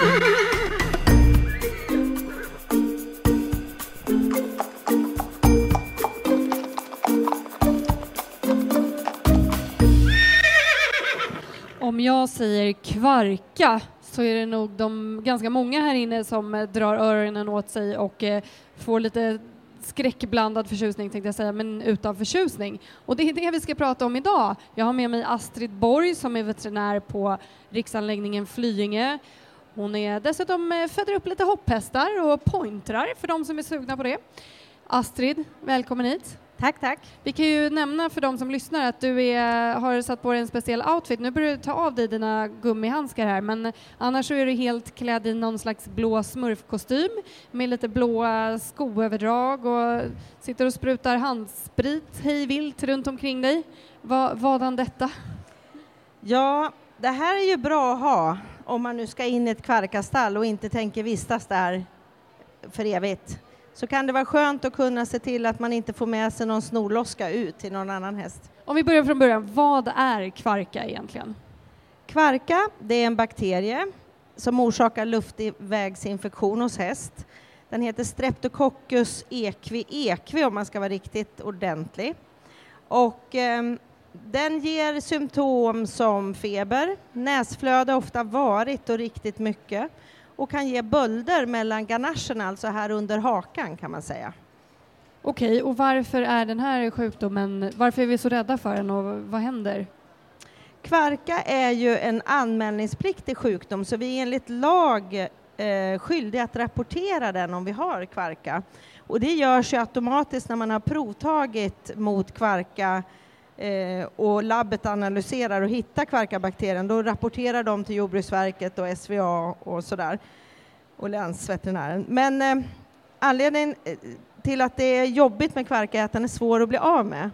Om jag säger kvarka så är det nog de ganska många här inne som eh, drar öronen åt sig och eh, får lite skräckblandad förtjusning tänkte jag säga, men utan förtjusning. Och det är det vi ska prata om idag. Jag har med mig Astrid Borg som är veterinär på riksanläggningen Flyinge. Hon är dessutom eh, föder upp lite hopphästar och pointrar för de som är sugna på det. Astrid, välkommen hit. Tack, tack. Vi kan ju nämna för de som lyssnar att du är, har satt på dig en speciell outfit. Nu börjar du ta av dig dina gummihandskar här, men annars så är du helt klädd i någon slags blå smurfkostym med lite blåa skoöverdrag och sitter och sprutar handsprit hej vilt runt omkring dig. Va, vadan detta? Ja, det här är ju bra att ha om man nu ska in i ett kvarkastall och inte tänker vistas där för evigt så kan det vara skönt att kunna se till att man inte får med sig någon snorloska ut till någon annan häst. Om vi börjar från början, vad är kvarka egentligen? Kvarka, det är en bakterie som orsakar luftvägsinfektion hos häst. Den heter Streptococcus equi equi om man ska vara riktigt ordentlig. Och eh, den ger symptom som feber, näsflöde ofta varit och riktigt mycket och kan ge bölder mellan ganacherna, alltså här under hakan kan man säga. Okej, och varför är den här sjukdomen, varför är vi så rädda för den och vad händer? Kvarka är ju en anmälningspliktig sjukdom så vi är enligt lag eh, skyldiga att rapportera den om vi har kvarka. Och det görs ju automatiskt när man har provtagit mot kvarka Eh, och labbet analyserar och hittar kvarkabakterien. Då rapporterar de till Jordbruksverket och SVA och sådär och länsveterinären. Men eh, anledningen eh, till att det är jobbigt med kvarka är att den är svår att bli av med.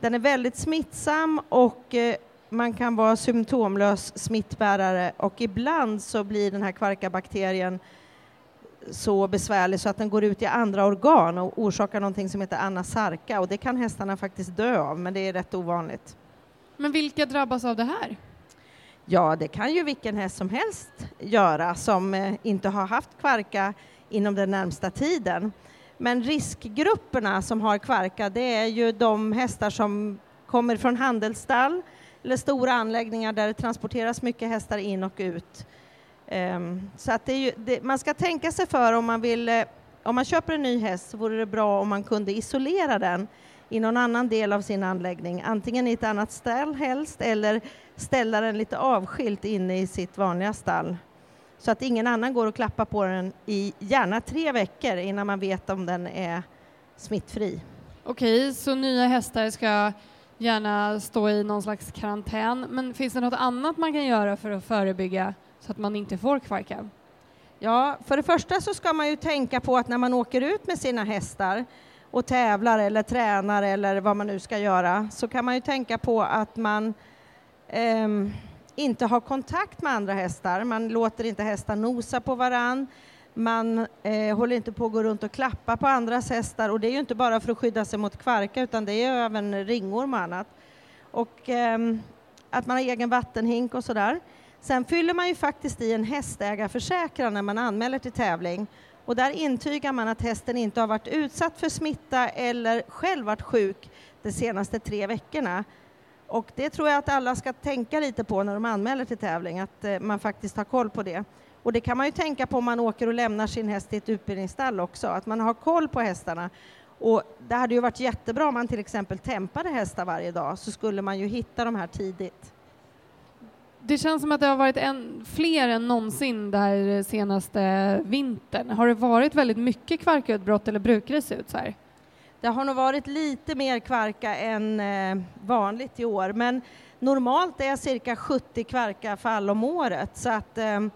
Den är väldigt smittsam och eh, man kan vara symptomlös smittbärare och ibland så blir den här kvarkabakterien så besvärlig så att den går ut i andra organ och orsakar någonting som heter anasarka och det kan hästarna faktiskt dö av, men det är rätt ovanligt. Men vilka drabbas av det här? Ja, det kan ju vilken häst som helst göra som eh, inte har haft kvarka inom den närmsta tiden. Men riskgrupperna som har kvarka, det är ju de hästar som kommer från handelsstall eller stora anläggningar där det transporteras mycket hästar in och ut. Um, så att det ju, det, man ska tänka sig för om man vill, eh, om man köper en ny häst så vore det bra om man kunde isolera den i någon annan del av sin anläggning, antingen i ett annat stall helst eller ställa den lite avskilt inne i sitt vanliga stall så att ingen annan går och klappar på den i gärna tre veckor innan man vet om den är smittfri. Okej, så nya hästar ska gärna stå i någon slags karantän, men finns det något annat man kan göra för att förebygga så att man inte får kvarka? Ja, för det första så ska man ju tänka på att när man åker ut med sina hästar och tävlar eller tränar eller vad man nu ska göra så kan man ju tänka på att man eh, inte har kontakt med andra hästar. Man låter inte hästar nosa på varann. Man eh, håller inte på att gå runt och klappa på andras hästar och det är ju inte bara för att skydda sig mot kvarka utan det är även ringorm och annat. Och eh, att man har egen vattenhink och sådär. Sen fyller man ju faktiskt i en hästägarförsäkran när man anmäler till tävling och där intygar man att hästen inte har varit utsatt för smitta eller själv varit sjuk de senaste tre veckorna. Och det tror jag att alla ska tänka lite på när de anmäler till tävling, att eh, man faktiskt har koll på det. Och det kan man ju tänka på om man åker och lämnar sin häst i ett utbildningsstall också, att man har koll på hästarna. Och det hade ju varit jättebra om man till exempel tempade hästar varje dag, så skulle man ju hitta de här tidigt. Det känns som att det har varit en, fler än någonsin där eh, senaste vintern. Har det varit väldigt mycket kvarkutbrott eller brukar det se ut så här? Det har nog varit lite mer kvarka än eh, vanligt i år, men normalt är cirka 70 kvarkafall om året så att ehm,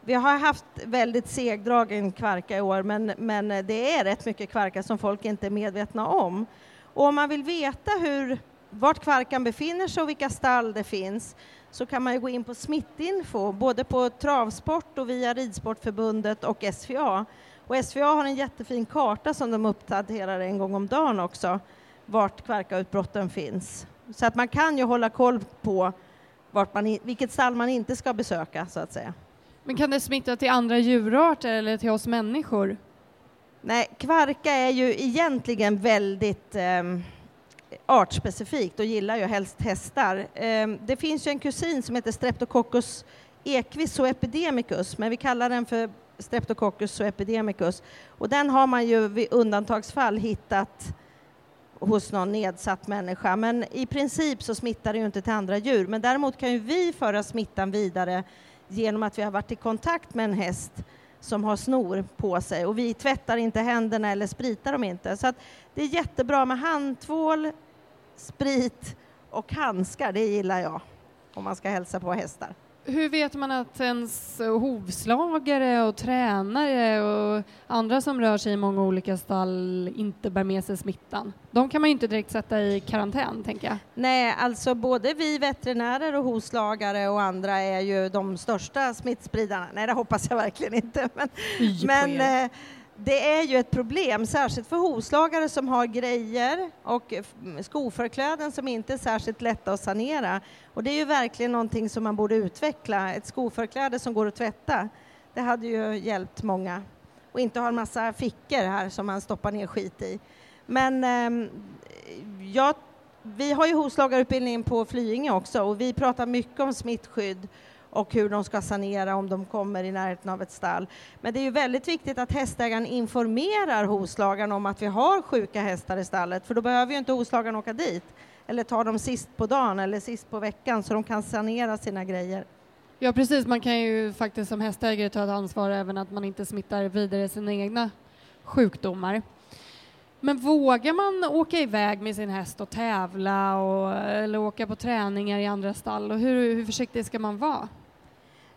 vi har haft väldigt segdragen kvarka i år, men, men eh, det är rätt mycket kvarka som folk inte är medvetna om. Och om man vill veta hur, vart kvarkan befinner sig och vilka stall det finns så kan man ju gå in på smittinfo, både på travsport och via Ridsportförbundet och SVA. Och SVA har en jättefin karta som de uppdaterar en gång om dagen också, vart kvarkautbrotten finns. Så att man kan ju hålla koll på vart man, vilket stall man inte ska besöka, så att säga. Men kan det smitta till andra djurarter eller till oss människor? Nej, kvarka är ju egentligen väldigt eh, artspecifikt och gillar ju helst hästar. Ehm, det finns ju en kusin som heter Streptococcus equis epidemicus, men vi kallar den för Streptococcus epidemicus. Och den har man ju vid undantagsfall hittat hos någon nedsatt människa. Men i princip så smittar det ju inte till andra djur. Men däremot kan ju vi föra smittan vidare genom att vi har varit i kontakt med en häst som har snor på sig och vi tvättar inte händerna eller spritar dem inte. Så att det är jättebra med handtvål, sprit och handskar, det gillar jag om man ska hälsa på hästar. Hur vet man att ens hovslagare och tränare och andra som rör sig i många olika stall inte bär med sig smittan? De kan man ju inte direkt sätta i karantän, tänker jag. Nej, alltså både vi veterinärer och hovslagare och andra är ju de största smittspridarna. Nej, det hoppas jag verkligen inte. Men, men det är ju ett problem, särskilt för hovslagare som har grejer och skoförkläden som inte är särskilt lätta att sanera. Och det är ju verkligen någonting som man borde utveckla, ett skoförkläde som går att tvätta. Det hade ju hjälpt många. Och inte ha en massa fickor här som man stoppar ner skit i. Men eh, jag, vi har ju hovslagarutbildningen på Flyinge också och vi pratar mycket om smittskydd och hur de ska sanera om de kommer i närheten av ett stall. Men det är ju väldigt viktigt att hästägaren informerar hovslagaren om att vi har sjuka hästar i stallet, för då behöver ju inte hovslagaren åka dit eller ta dem sist på dagen eller sist på veckan så de kan sanera sina grejer. Ja precis, man kan ju faktiskt som hästägare ta ett ansvar även att man inte smittar vidare sina egna sjukdomar. Men vågar man åka iväg med sin häst och tävla och, eller åka på träningar i andra stall och hur, hur försiktig ska man vara?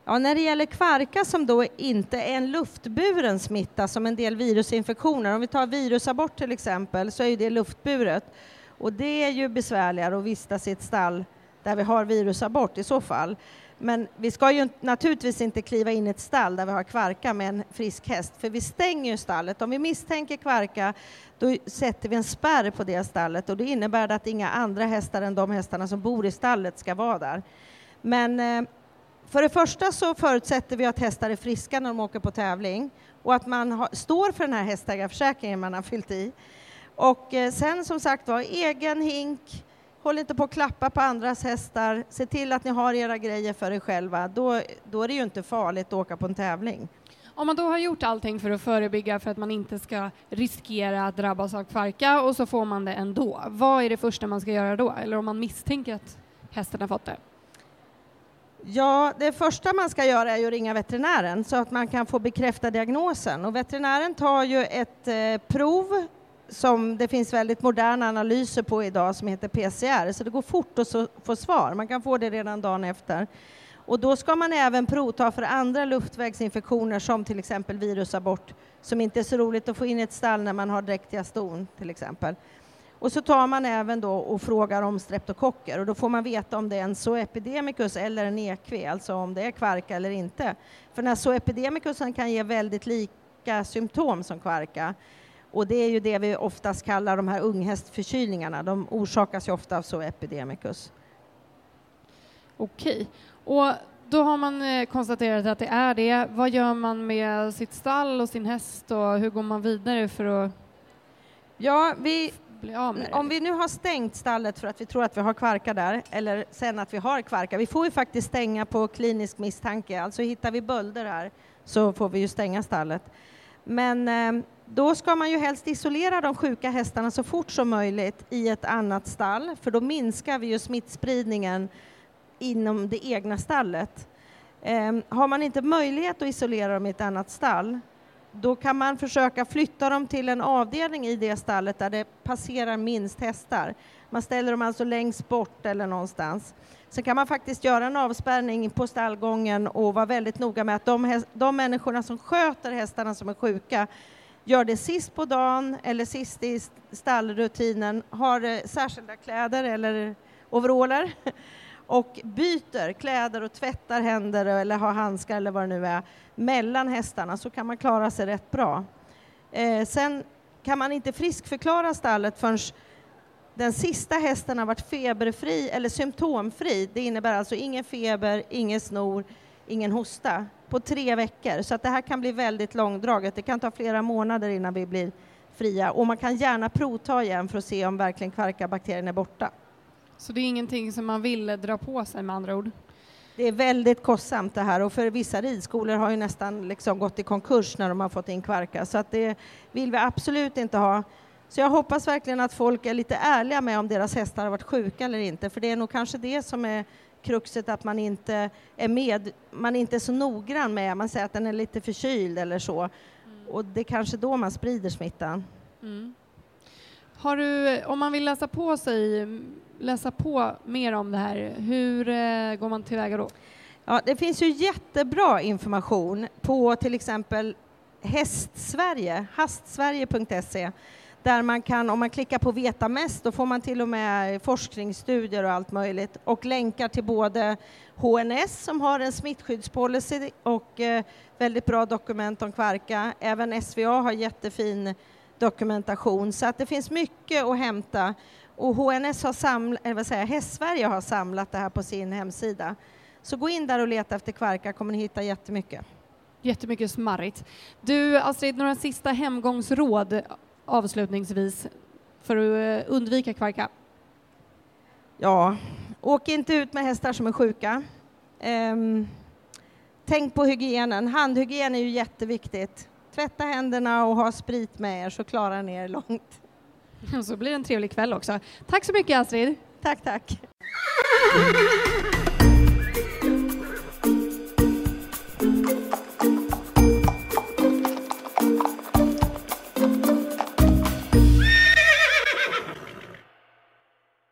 Ja, när det gäller kvarka som då inte är en luftburen smitta som en del virusinfektioner, om vi tar virusabort till exempel, så är det luftburet. Och det är ju besvärligare att vistas i ett stall där vi har virusabort i så fall. Men vi ska ju naturligtvis inte kliva in i ett stall där vi har kvarka med en frisk häst, för vi stänger ju stallet. Om vi misstänker kvarka, då sätter vi en spärr på det stallet och det innebär att inga andra hästar än de hästarna som bor i stallet ska vara där. Men eh, för det första så förutsätter vi att hästar är friska när de åker på tävling och att man har, står för den här hästägarförsäkringen man har fyllt i. Och eh, sen som sagt var, egen hink, håll inte på att klappa på andras hästar, se till att ni har era grejer för er själva. Då, då är det ju inte farligt att åka på en tävling. Om man då har gjort allting för att förebygga för att man inte ska riskera att drabbas av kvarka och så får man det ändå, vad är det första man ska göra då? Eller om man misstänker att hästen har fått det? Ja, det första man ska göra är att ringa veterinären så att man kan få bekräfta diagnosen. Och veterinären tar ju ett eh, prov som det finns väldigt moderna analyser på idag som heter PCR, så det går fort att få svar. Man kan få det redan dagen efter. Och då ska man även provta för andra luftvägsinfektioner som till exempel virusabort, som inte är så roligt att få in i ett stall när man har dräktiga ston till exempel. Och så tar man även då och frågar om streptokocker och då får man veta om det är en zoepidemicus eller en ekv, alltså om det är kvarka eller inte. För den här zoepidemicusen kan ge väldigt lika symptom som kvarka. Och det är ju det vi oftast kallar de här unghästförkylningarna. De orsakas ju ofta av zoepidemicus. Okej. Och då har man eh, konstaterat att det är det. Vad gör man med sitt stall och sin häst och hur går man vidare för att Ja, vi, om vi nu har stängt stallet för att vi tror att vi har kvarka där, eller sen att vi har kvarka, vi får ju faktiskt stänga på klinisk misstanke, alltså hittar vi bölder här så får vi ju stänga stallet. Men eh, då ska man ju helst isolera de sjuka hästarna så fort som möjligt i ett annat stall, för då minskar vi ju smittspridningen inom det egna stallet. Eh, har man inte möjlighet att isolera dem i ett annat stall, då kan man försöka flytta dem till en avdelning i det stallet där det passerar minst hästar. Man ställer dem alltså längst bort eller någonstans. Sen kan man faktiskt göra en avspärrning på stallgången och vara väldigt noga med att de, de människorna som sköter hästarna som är sjuka gör det sist på dagen eller sist i stallrutinen, har eh, särskilda kläder eller overaller och byter kläder och tvättar händer eller har handskar eller vad det nu är mellan hästarna så kan man klara sig rätt bra. Eh, sen kan man inte friskförklara stallet förrän den sista hästen har varit feberfri eller symptomfri. Det innebär alltså ingen feber, ingen snor, ingen hosta på tre veckor. Så att det här kan bli väldigt långdraget. Det kan ta flera månader innan vi blir fria och man kan gärna provta igen för att se om verkligen kvarkabakterien är borta. Så det är ingenting som man vill dra på sig med andra ord? Det är väldigt kostsamt det här och för vissa ridskolor har ju nästan liksom gått i konkurs när de har fått in kvarka så att det vill vi absolut inte ha. Så jag hoppas verkligen att folk är lite ärliga med om deras hästar har varit sjuka eller inte för det är nog kanske det som är kruxet att man inte är med, man är inte så noggrann med, man säger att den är lite förkyld eller så mm. och det är kanske då man sprider smittan. Mm. Har du, om man vill läsa på sig, läsa på mer om det här, hur eh, går man tillväga då? Ja, det finns ju jättebra information på till exempel Hästsverige, hastsverige.se där man kan, om man klickar på Veta mest, då får man till och med forskningsstudier och allt möjligt och länkar till både HNS som har en smittskyddspolicy och eh, väldigt bra dokument om kvarka. Även SVA har jättefin dokumentation så att det finns mycket att hämta och HNS har samlat, eller vad säger Hästsverige har samlat det här på sin hemsida. Så gå in där och leta efter kvarka kommer ni hitta jättemycket. Jättemycket smarrigt. Du Astrid, några sista hemgångsråd avslutningsvis för att eh, undvika kvarka? Ja, åk inte ut med hästar som är sjuka. Um, tänk på hygienen. Handhygien är ju jätteviktigt. Tvätta händerna och ha sprit med er så klarar ni er långt. Så blir det en trevlig kväll också. Tack så mycket Astrid. Tack, tack.